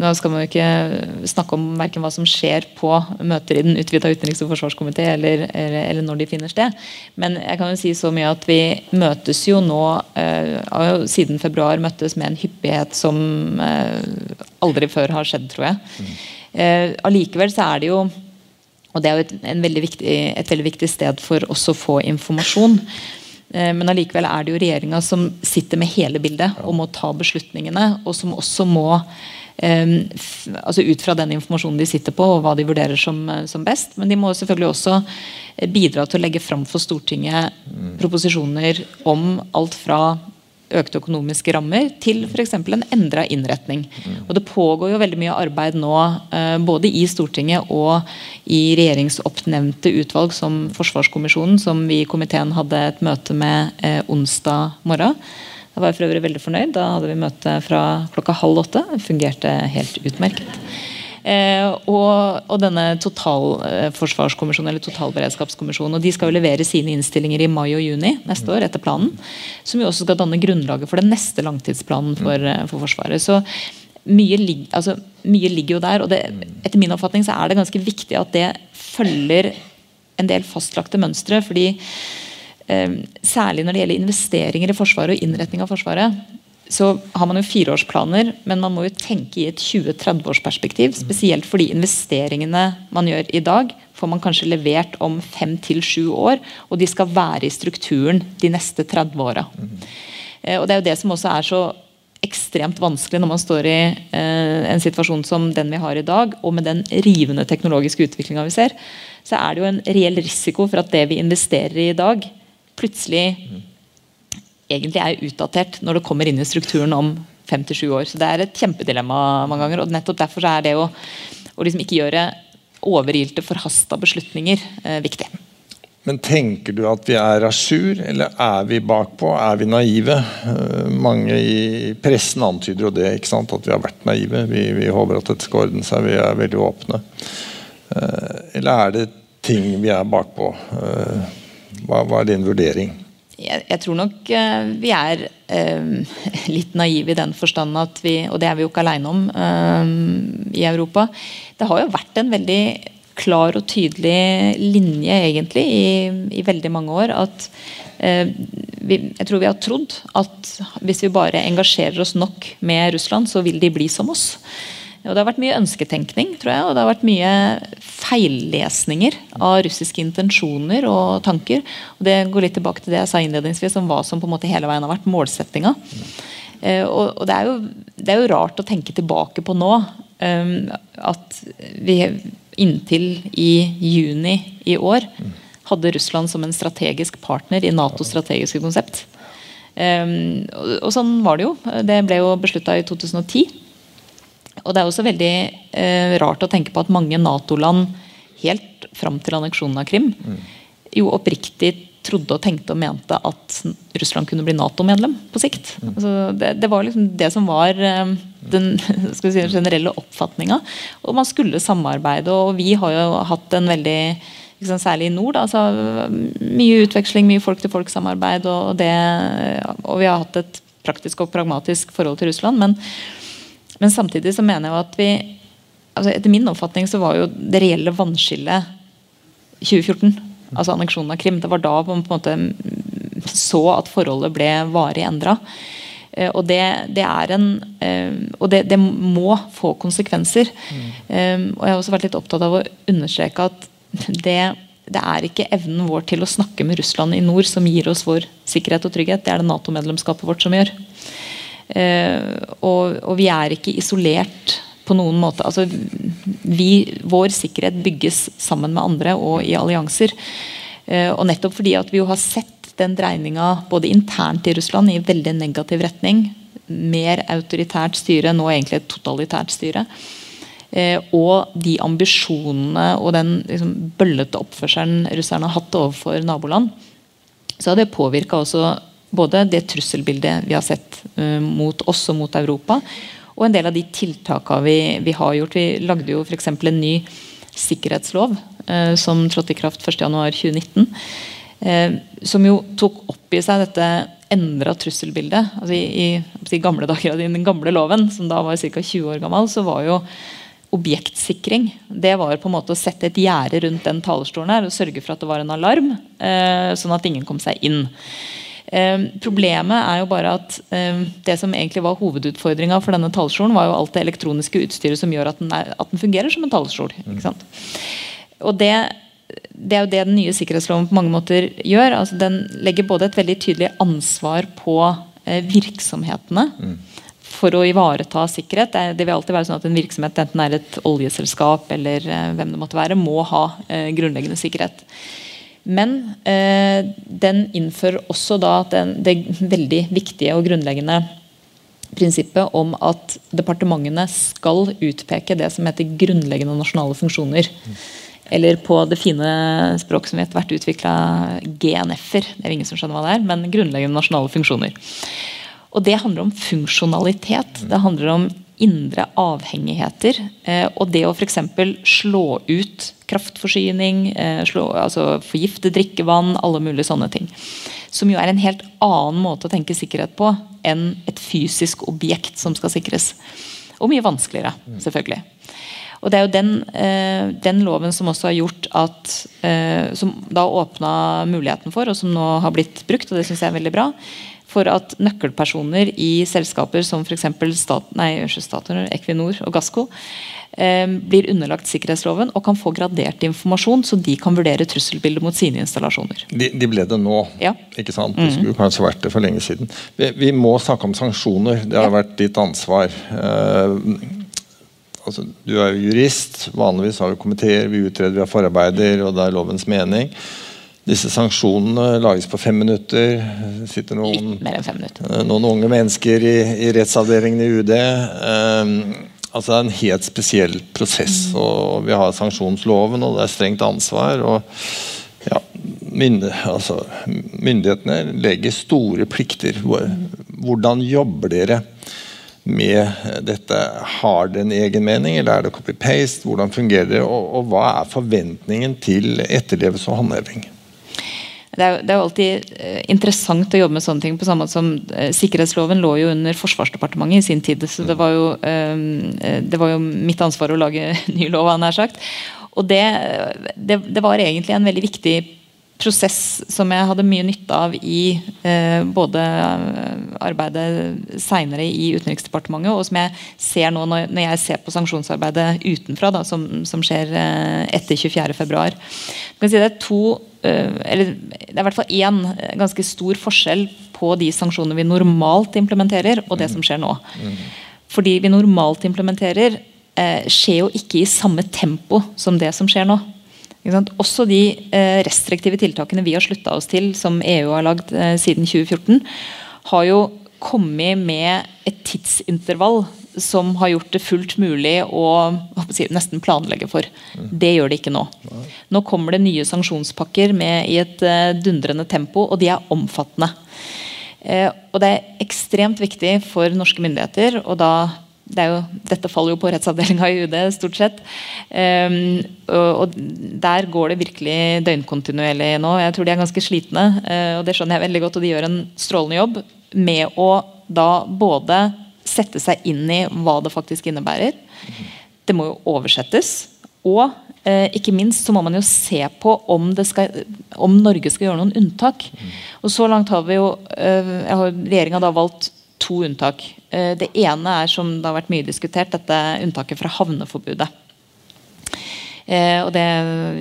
nå skal man jo ikke snakke om verken hva som skjer på møter i den utvida utenriks- og forsvarskomité, eller, eller, eller, når de finner sted. Men jeg kan jo si så mye at vi møtes jo nå eh, siden februar møttes med en hyppighet som eh, aldri før har skjedd, tror jeg. Allikevel Eh, så er det jo og det er jo et, veldig viktig, et veldig viktig sted for oss å få informasjon. Eh, men allikevel er det jo regjeringa som sitter med hele bildet og må ta beslutningene. Og som også må Um, altså ut fra den informasjonen de sitter på og hva de vurderer som, eh, som, best. Men de må selvfølgelig også bidra til å legge fram for Stortinget mm. proposisjoner om alt fra økte økonomiske rammer til f.eks. en endra innretning. Og Det pågår jo veldig mye arbeid nå eh, både i Stortinget og i regjeringsoppnevnte utvalg som Forsvarskommisjonen, som vi i komiteen hadde et møte med eh, onsdag morgen. Da var jeg for øvrig veldig fornøyd. Da hadde vi møte fra klokka halv åtte. Det fungerte helt utmerket. Eh, og, og, denne totalforsvarskommisjonen eller totalberedskapskommisjonen. og De skal jo levere sine innstillinger i mai og juni neste år, etter planen. Som jo også skal danne grunnlaget for den neste langtidsplanen for, eh, for Forsvaret. så mye, lig, altså, mye, ligger jo der. og det, Etter min oppfatning så er det ganske viktig at det følger en del fastlagte mønstre. fordi eh, Særlig når det gjelder investeringer i Forsvaret og innretning av Forsvaret, så har man jo fireårsplaner, men man må jo tenke i et 20-30-årsperspektiv. Spesielt fordi investeringene man gjør i dag, får man kanskje levert om fem til sju år. Og de skal være i strukturen de neste 30 åra. Eh, og det er jo det som også er så ekstremt vanskelig når man står i eh, en situasjon som den vi har i dag, og med den rivende teknologiske utviklinga vi ser, så er det jo en reell risiko for at det vi investerer i i dag, plutselig egentlig er utdatert når det kommer inn i strukturen om fem til sju år. Så Det er et kjempedilemma mange ganger. og nettopp Derfor er det å, å liksom ikke gjøre overilte, forhasta beslutninger eh, viktig. Men tenker du at vi er à jour, eller er vi bakpå? Er vi naive? Uh, mange i pressen antyder jo det, ikke sant? at vi har vært naive. Vi, vi håper at dette skal ordne seg, vi er veldig åpne. Uh, eller er det ting vi er bakpå? Uh, hva, hva, er din vurdering? Jeg, jeg tror nok vi er litt naive i den forstand at vi, og det er vi jo ikke aleine om i Europa. Det har jo vært en veldig klar og tydelig linje egentlig i, i veldig mange år. at vi, Jeg tror vi har trodd at hvis vi bare engasjerer oss nok med Russland, så vil de bli som oss. Og Det har vært mye ønsketenkning tror jeg, og det har vært mye feillesninger av russiske intensjoner og tanker. Og Det går litt tilbake til det jeg sa innledningsvis om hva som på en måte hele veien har vært målsettinga. Eh, og, det, er jo, det, er jo, rart å tenke tilbake på nå. Um, at vi inntil i juni i år hadde Russland som en strategisk partner i Natos strategiske konsept. Um, og, og, sånn var det jo. Det ble jo beslutta i 2010. Og det er også veldig eh, rart å tenke på at mange Nato-land helt fram til anneksjonen av Krim jo oppriktig trodde og tenkte og mente at Russland kunne bli Nato-medlem på sikt. Altså det, det, var liksom det som var eh, den si, generelle oppfatninga. Og man skulle samarbeide, og vi har jo hatt en veldig liksom, Særlig i nord. Altså, mye utveksling, mye folk-til-folk-samarbeid. Og, og vi har hatt et praktisk og pragmatisk forhold til Russland. Men, men samtidig så mener jeg at vi altså Etter min oppfatning så var jo det reelle vannskillet 2014 altså anneksjonen av Krim. Det var da man på en måte så at forholdet ble varig endra. Eh, og det, det, er en eh, Og det, det må få konsekvenser. Mm. Um, og jeg har også vært litt opptatt av å understreke at det, det er ikke evnen vår til å snakke med Russland i nord som gir oss vår sikkerhet og trygghet. Det er det Nato-medlemskapet vårt som gjør. Uh, og, og, vi er ikke isolert på noen måte. Altså, vi, vår sikkerhet bygges sammen med andre og i allianser. Uh, og nettopp fordi at vi jo har sett den dreininga både internt i Russland i veldig negativ retning. Mer autoritært styre, nå egentlig et totalitært styre. Uh, og de ambisjonene og den liksom, bøllete oppførselen russerne har hatt overfor naboland, så har det påvirka også både det trusselbildet vi har sett uh, mot oss og mot Europa, og en del av de tiltakene vi, vi har gjort. Vi lagde jo f.eks. en ny sikkerhetslov eh, som trådte i kraft 1.1.2019. Eh, som jo tok opp i seg dette endra trusselbildet. Altså i, i, i, gamle dager av den gamle loven, som da var ca. 20 år gammel, så var jo objektsikring det var på en måte å sette et gjerde rundt den talerstolen her og sørge for at det var en alarm, eh, sånn at ingen kom seg inn. Ehm, problemet er jo bare at ehm, det som egentlig var hovedutfordringa for denne talerstolen, var jo alt det elektroniske utstyret som gjør at den, er, at den fungerer som en talerstol. Og det, det, er jo det den nye sikkerhetsloven på mange måter gjør. altså Den legger både et veldig tydelig ansvar på eh, virksomhetene. Mm. For å ivareta sikkerhet. Det, det, vil alltid være sånn at En virksomhet, enten er et oljeselskap eller eh, hvem det måtte være, må ha eh, grunnleggende sikkerhet. Men eh, den innfører også da den, det veldig viktige og grunnleggende prinsippet om at departementene skal utpeke det som heter grunnleggende nasjonale funksjoner. Eller på det fine språket som vi etter hvert utvikla, GNF-er. Det er ingen som skjønner hva det er, men grunnleggende nasjonale funksjoner. Og Det handler om funksjonalitet. Det handler om indre avhengigheter. Eh, og det å f.eks. slå ut kraftforsyning, eh, slå, altså forgifte drikkevann, alle mulige sånne ting. Som jo er en helt annen måte å tenke sikkerhet på enn et fysisk objekt som skal sikres. Og mye vanskeligere, selvfølgelig. Og Det er jo den, eh, den loven som også har gjort at Som da åpna muligheten for, og som nå har blitt brukt, og det syns jeg er veldig bra for at nøkkelpersoner i selskaper som f.eks. Equinor og Gassco eh, blir underlagt sikkerhetsloven og kan få gradert informasjon, så de kan vurdere trusselbildet mot sine installasjoner. De, de ble det nå, ja. ikke sant? Det skulle mm. kanskje vært det for lenge siden. Vi, vi må snakke om sanksjoner. Det har ja. vært ditt ansvar. Eh, altså, du er jo jurist. Vanligvis har vi komiteer, vi utreder, vi har forarbeider, og det er lovens mening. Disse sanksjonene lages på fem minutter. Det sitter noen, minutter. eh, noen unge mennesker i, i rettsavdelingen i UD. Eh, altså Det er en helt spesiell prosess. og Vi har sanksjonsloven, og det er strengt ansvar. og ja, mynde, altså, Myndighetene legger store plikter. Hvordan jobber dere med dette? Har det en egen mening, eller er det copy-paste? Hvordan fungerer det, og, og hva er forventningen til etterlevelse og håndheving? Det er, det er alltid eh, interessant å jobbe med sånne ting. på samme måte som eh, Sikkerhetsloven lå jo under Forsvarsdepartementet i sin tid. så Det var jo, eh, det var jo mitt ansvar å lage ny lov, han nær sagt. Og det, det, det var egentlig en veldig viktig prosess som jeg hadde mye nytte av i eh, både eh, arbeidet seinere i Utenriksdepartementet, og som jeg ser nå når, når jeg ser på sanksjonsarbeidet utenfra, da, som, som skjer eh, etter 24.2. Si det er to eh, eller det er i hvert fall én eh, ganske stor forskjell på de sanksjonene vi normalt implementerer, og det som skjer nå. Fordi vi normalt implementerer, eh, skjer jo ikke i samme tempo som det som skjer nå. Også de eh, restriktive tiltakene vi har slutta oss til, som EU har lagd eh, siden 2014, har jo kommet med et tidsintervall som har gjort det fullt mulig å, nesten planlegge for. Det gjør det ikke nå. Nå kommer det nye sanksjonspakker med, i et eh, dundrende tempo, og de er omfattende. Og det er ekstremt viktig for norske myndigheter, og da det jo, dette faller jo på rettsavdelinga i UD, stort sett. Um, og, og Der går det virkelig døgnkontinuerlig nå. Jeg tror de er ganske slitne, uh, og det skjønner jeg veldig godt. Og de gjør en strålende jobb med å da både sette seg inn i hva det faktisk innebærer. Det må jo oversettes. Og eh, ikke minst så må man jo se på om, skal, om Norge skal gjøre noen unntak. Og så langt har vi jo eh, Regjeringa har valgt to unntak. Eh, det ene er som det har vært mye diskutert, dette unntaket fra havneforbudet. Eh, og Det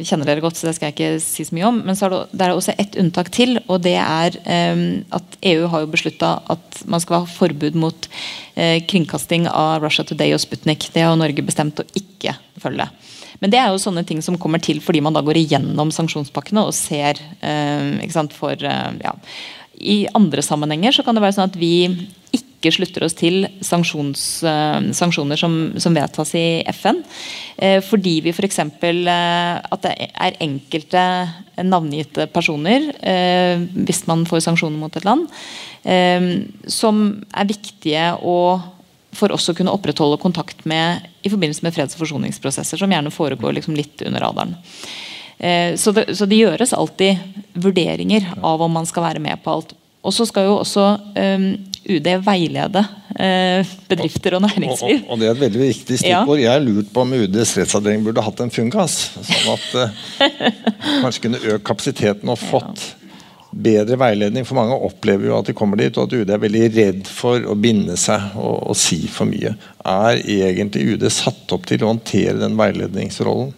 kjenner dere godt, så det skal jeg ikke si så mye om. Men så er det, er også ett unntak til. og det er eh, at EU har jo beslutta at man skal ha forbud mot eh, kringkasting av Russia Today og Sputnik. Det har Norge bestemt å ikke følge. Men det er jo sånne ting som kommer til fordi man da går igjennom sanksjonspakkene og ser ikke sant, for ja, i andre sammenhenger så kan det være sånn at vi ikke slutter oss til sanksjons, sanksjoner som, som, vedtas i FN. Eh, fordi vi f.eks. Eh, at det er enkelte navngitte personer, eh, hvis man får sanksjoner mot et land, eh, som er viktige å for oss å kunne opprettholde kontakt med i forbindelse med freds- og forsoningsprosesser, som gjerne foregår liksom litt under radaren. Eh, så det, så det, gjøres alltid vurderinger av om man skal være med på alt. Og så skal jo også UD veilede uh, bedrifter og næringsliv. Og, og, og, Det er et veldig viktig stikkord. Ja. Jeg har lurt på om UDs rettsavdeling burde hatt en fungas. Sånn at uh, kanskje kunne økt kapasiteten og fått bedre veiledning. For mange opplever jo at de kommer dit, og at UD er veldig redd for å binde seg og, og si for mye. Er egentlig UD satt opp til å håndtere den veiledningsrollen?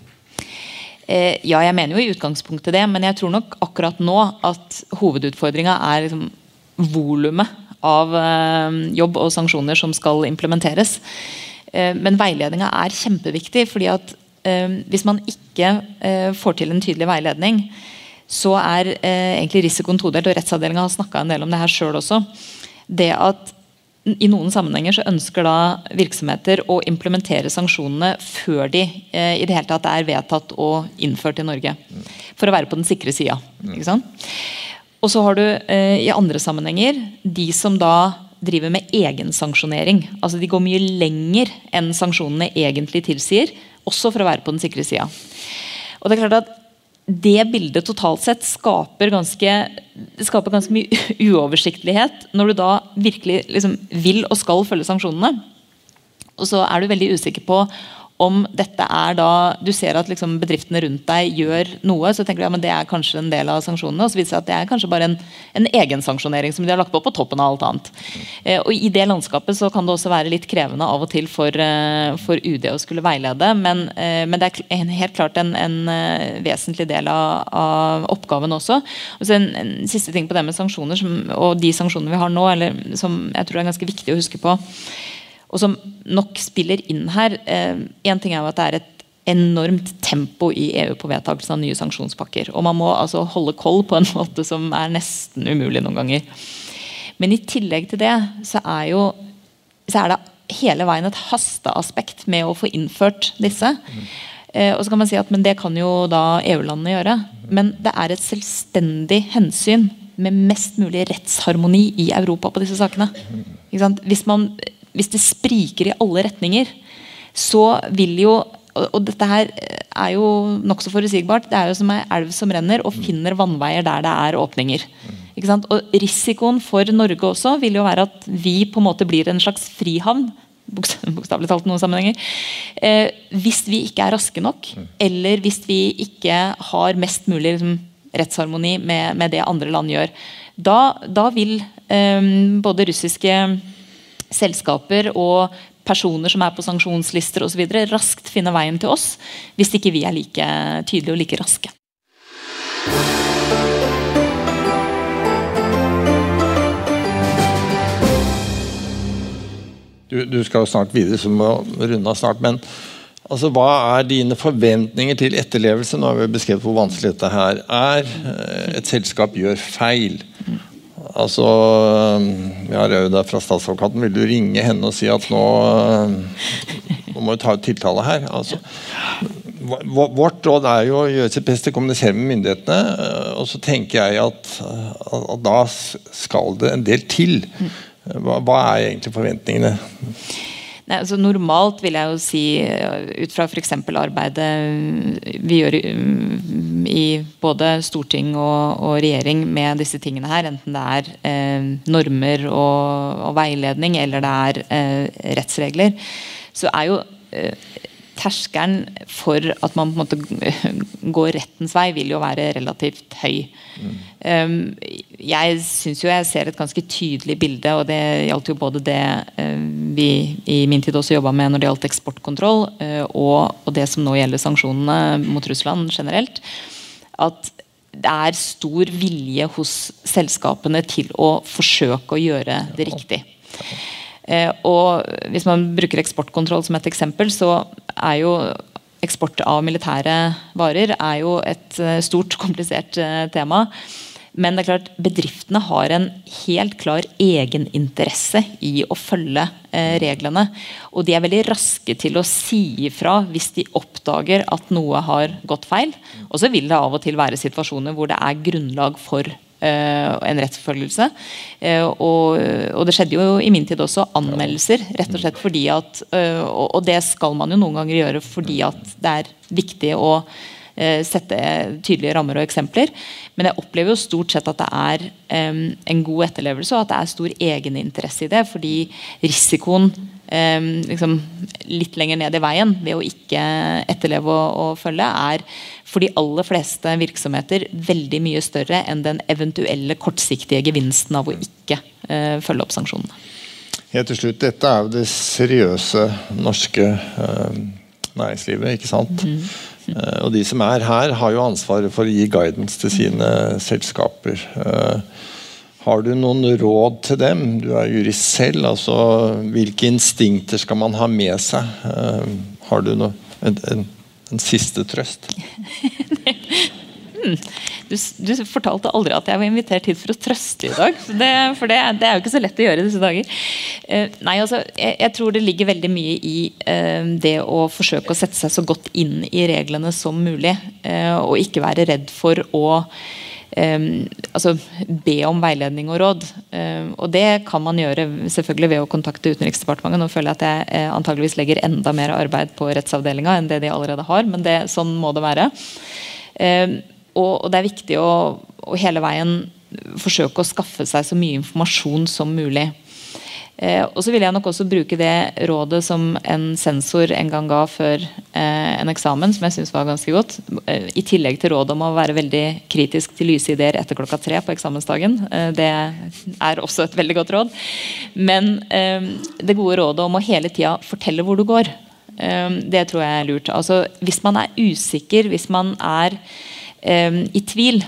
Eh, ja, jeg mener jo i utgangspunktet det, men jeg tror nok akkurat nå at hovedutfordringa er liksom volumet av eh, jobb og sanksjoner som skal implementeres. Eh, men veiledninga er kjempeviktig. fordi at eh, hvis man ikke får til en tydelig veiledning, så er egentlig risikoen todelt. og Rettsavdelinga har snakka en del om det her sjøl også. Det at i noen sammenhenger så ønsker da virksomheter å implementere sanksjonene før de i det hele tatt er vedtatt og innført i Norge. For å være på den sikre sida. Og så har du eh, i andre sammenhenger de som da driver med egensanksjonering. Altså de går mye lenger enn sanksjonene egentlig tilsier. Også for å være på den sikre sida. Og det er klart at det bildet totalt sett skaper ganske, skaper ganske mye uoversiktlighet når du da virkelig liksom vil og skal følge sanksjonene. Og så er du veldig usikker på om dette er da du ser at liksom bedriftene rundt deg gjør noe, så tenker du ja, men det er kanskje en del av sanksjonene. Og så viser det seg at det er kanskje bare en, en egensanksjonering som de har lagt på på toppen av alt annet. Eh, og I det landskapet så kan det også være litt krevende av og til for, eh, for UD å skulle veilede, men, eh, men, det er en, helt klart en, en eh, vesentlig del av, av, oppgaven også. Og så en, en, siste ting på det med sanksjoner som, og de sanksjonene vi har nå, eller, som jeg tror er ganske viktig å huske på og som nok spiller inn her. Én eh, ting er jo at det er et enormt tempo i EU på vedtakelsen av nye sanksjonspakker. Og man må altså holde koll på en måte som er nesten umulig noen ganger. Men i tillegg til det så er, jo, så er det hele veien et hasteaspekt med å få innført disse. Eh, og så kan man si at men det kan jo da EU-landene gjøre. Men det er et selvstendig hensyn med mest mulig rettsharmoni i Europa på disse sakene. Hvis, man, hvis det spriker i alle retninger, så vil jo og dette her er jo nokså forutsigbart. Det er jo som ei elv som renner og finner vannveier der det er åpninger. Og Risikoen for Norge også vil jo være at vi på en måte blir en slags frihavn. Bokstavelig talt noen sammenhenger. Eh, hvis vi ikke er raske nok, eller hvis vi ikke har mest mulig liksom, rettsharmoni med, med, det andre land gjør. Da, da vil eh, både russiske selskaper og personer som er på sanksjonslister osv. raskt finner veien til oss, hvis ikke vi er like tydelige og like raske. Du, du skal jo snart videre, så må runde av snart. men Altså, Hva er dine forventninger til etterlevelse? Nå har vi beskrevet hvor vanskelig dette her er. Eh, et selskap gjør feil. Altså, Vi har Rauda fra statsadvokaten. Vil du ringe henne og si at nå, eh, nå må vi ta ut tiltale her? Altså, vårt råd er jo å gjøre sitt beste, kommunisere med myndighetene. Eh, og så tenker jeg at, at da skal det en del til. Hva, hva er egentlig forventningene? Nei, altså Normalt vil jeg jo si, eh, ut fra f.eks. arbeidet vi gjør i både storting og, og, regjering med disse tingene her, enten det er eh, normer og, og, veiledning eller det er eh, rettsregler, så er jo eh, terskelen for at man på en måte går rettens vei, vil jo være relativt høy. Mm. Um, jeg syns jo jeg ser et ganske tydelig bilde, og det gjaldt jo både det uh, vi i min tid også jobba med når det gjaldt eksportkontroll, uh, og, og, det som nå gjelder sanksjonene mot Russland generelt. At det er stor vilje hos selskapene til å forsøke å gjøre det riktig. Eh, og Hvis man bruker eksportkontroll som et eksempel, så er jo eksport av militære varer er jo et eh, stort, komplisert eh, tema. Men det er klart, bedriftene har en helt klar egeninteresse i å følge reglene. Og de er veldig raske til å si ifra hvis de oppdager at noe har gått feil. Og så vil det av og til være situasjoner hvor det er grunnlag for en rettsforfølgelse. Eh, og, og, det skjedde jo i min tid også anmeldelser, rett og slett fordi at eh, Og det skal man jo noen ganger gjøre fordi at det er viktig å sette tydelige rammer og eksempler. Men jeg opplever jo stort sett at det er en god etterlevelse, og at det er stor egeninteresse i det. Fordi risikoen liksom, litt lenger ned i veien ved å ikke etterleve og, og følge, er for de aller fleste virksomheter veldig mye større enn den eventuelle kortsiktige gevinsten av å ikke eh, følge opp sanksjonene. Helt til slutt, Dette er jo det seriøse norske eh, næringslivet. ikke sant? Mm Mm. og De som er her, har jo ansvaret for å gi guidance til sine selskaper. Har du noen råd til dem? Du er jurist selv. altså Hvilke instinkter skal man ha med seg? har du noe, en, en en siste trøst? du, du, fortalte aldri at jeg var invitert hit for å trøste i dag. Det, for det, det, er jo ikke så lett å gjøre i disse dager. Uh, nei, altså, jeg, jeg, tror det ligger veldig mye i uh, det å forsøke å sette seg så godt inn i reglene som mulig. Uh, og ikke være redd for å altså be om veiledning og råd. Og det kan man gjøre selvfølgelig ved å kontakte Utenriksdepartementet. Nå føler jeg at jeg eh, antageligvis legger enda mer arbeid på rettsavdelinga enn det de allerede har, men det, sånn må det være. Og, det er viktig å, å hele veien forsøke å skaffe seg så mye informasjon som mulig. Eh, og så vil jeg nok også bruke det rådet som en sensor en gang ga før eh, en eksamen, som jeg syns var ganske godt. Eh, I tillegg til rådet om å være veldig kritisk til lyse ideer etter klokka tre på eksamensdagen. Eh, det er også et veldig godt råd. Men eh, det gode rådet om å hele tida fortelle hvor du går, det tror jeg er lurt. Altså, hvis man er usikker, hvis man er i tvil,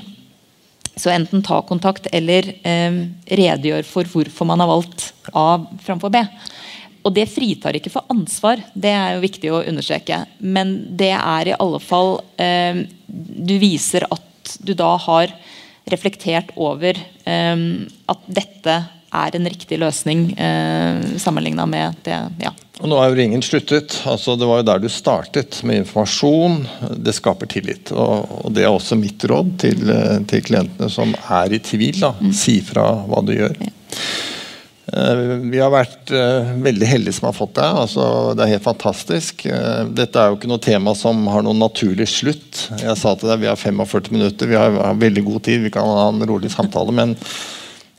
så enten ta kontakt eller eh, redegjør for hvorfor man har valgt A framfor B. og det fritar ikke for ansvar, det er jo viktig å understreke. Men det er i alle fall eh, Du viser at du da har reflektert over eh, at dette er en riktig løsning eh, sammenligna med det ja. Og nå er jo ringen sluttet. altså Det var jo der du startet, med informasjon. Det skaper tillit. Og, og det er også mitt råd til, eh, til klientene som er i tvil. da, mm. Si fra hva du gjør. Ja. Eh, vi har vært uh, veldig heldige som har fått det. altså Det er helt fantastisk. Dette er jo ikke noe tema som har noen naturlig slutt. Jeg sa til deg, Vi har 45 minutter, vi har, har veldig god tid, vi kan ha en rolig samtale. Men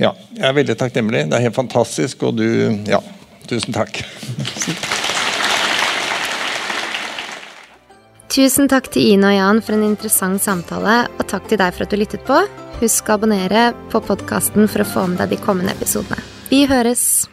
ja, jeg er veldig takknemlig. Det er helt fantastisk, og du Ja, tusen takk. Tusen takk til Ine og Jan for en interessant samtale, og takk til deg for at du lyttet på. Husk å abonnere på podkasten for å få med deg de kommende episodene. Vi høres!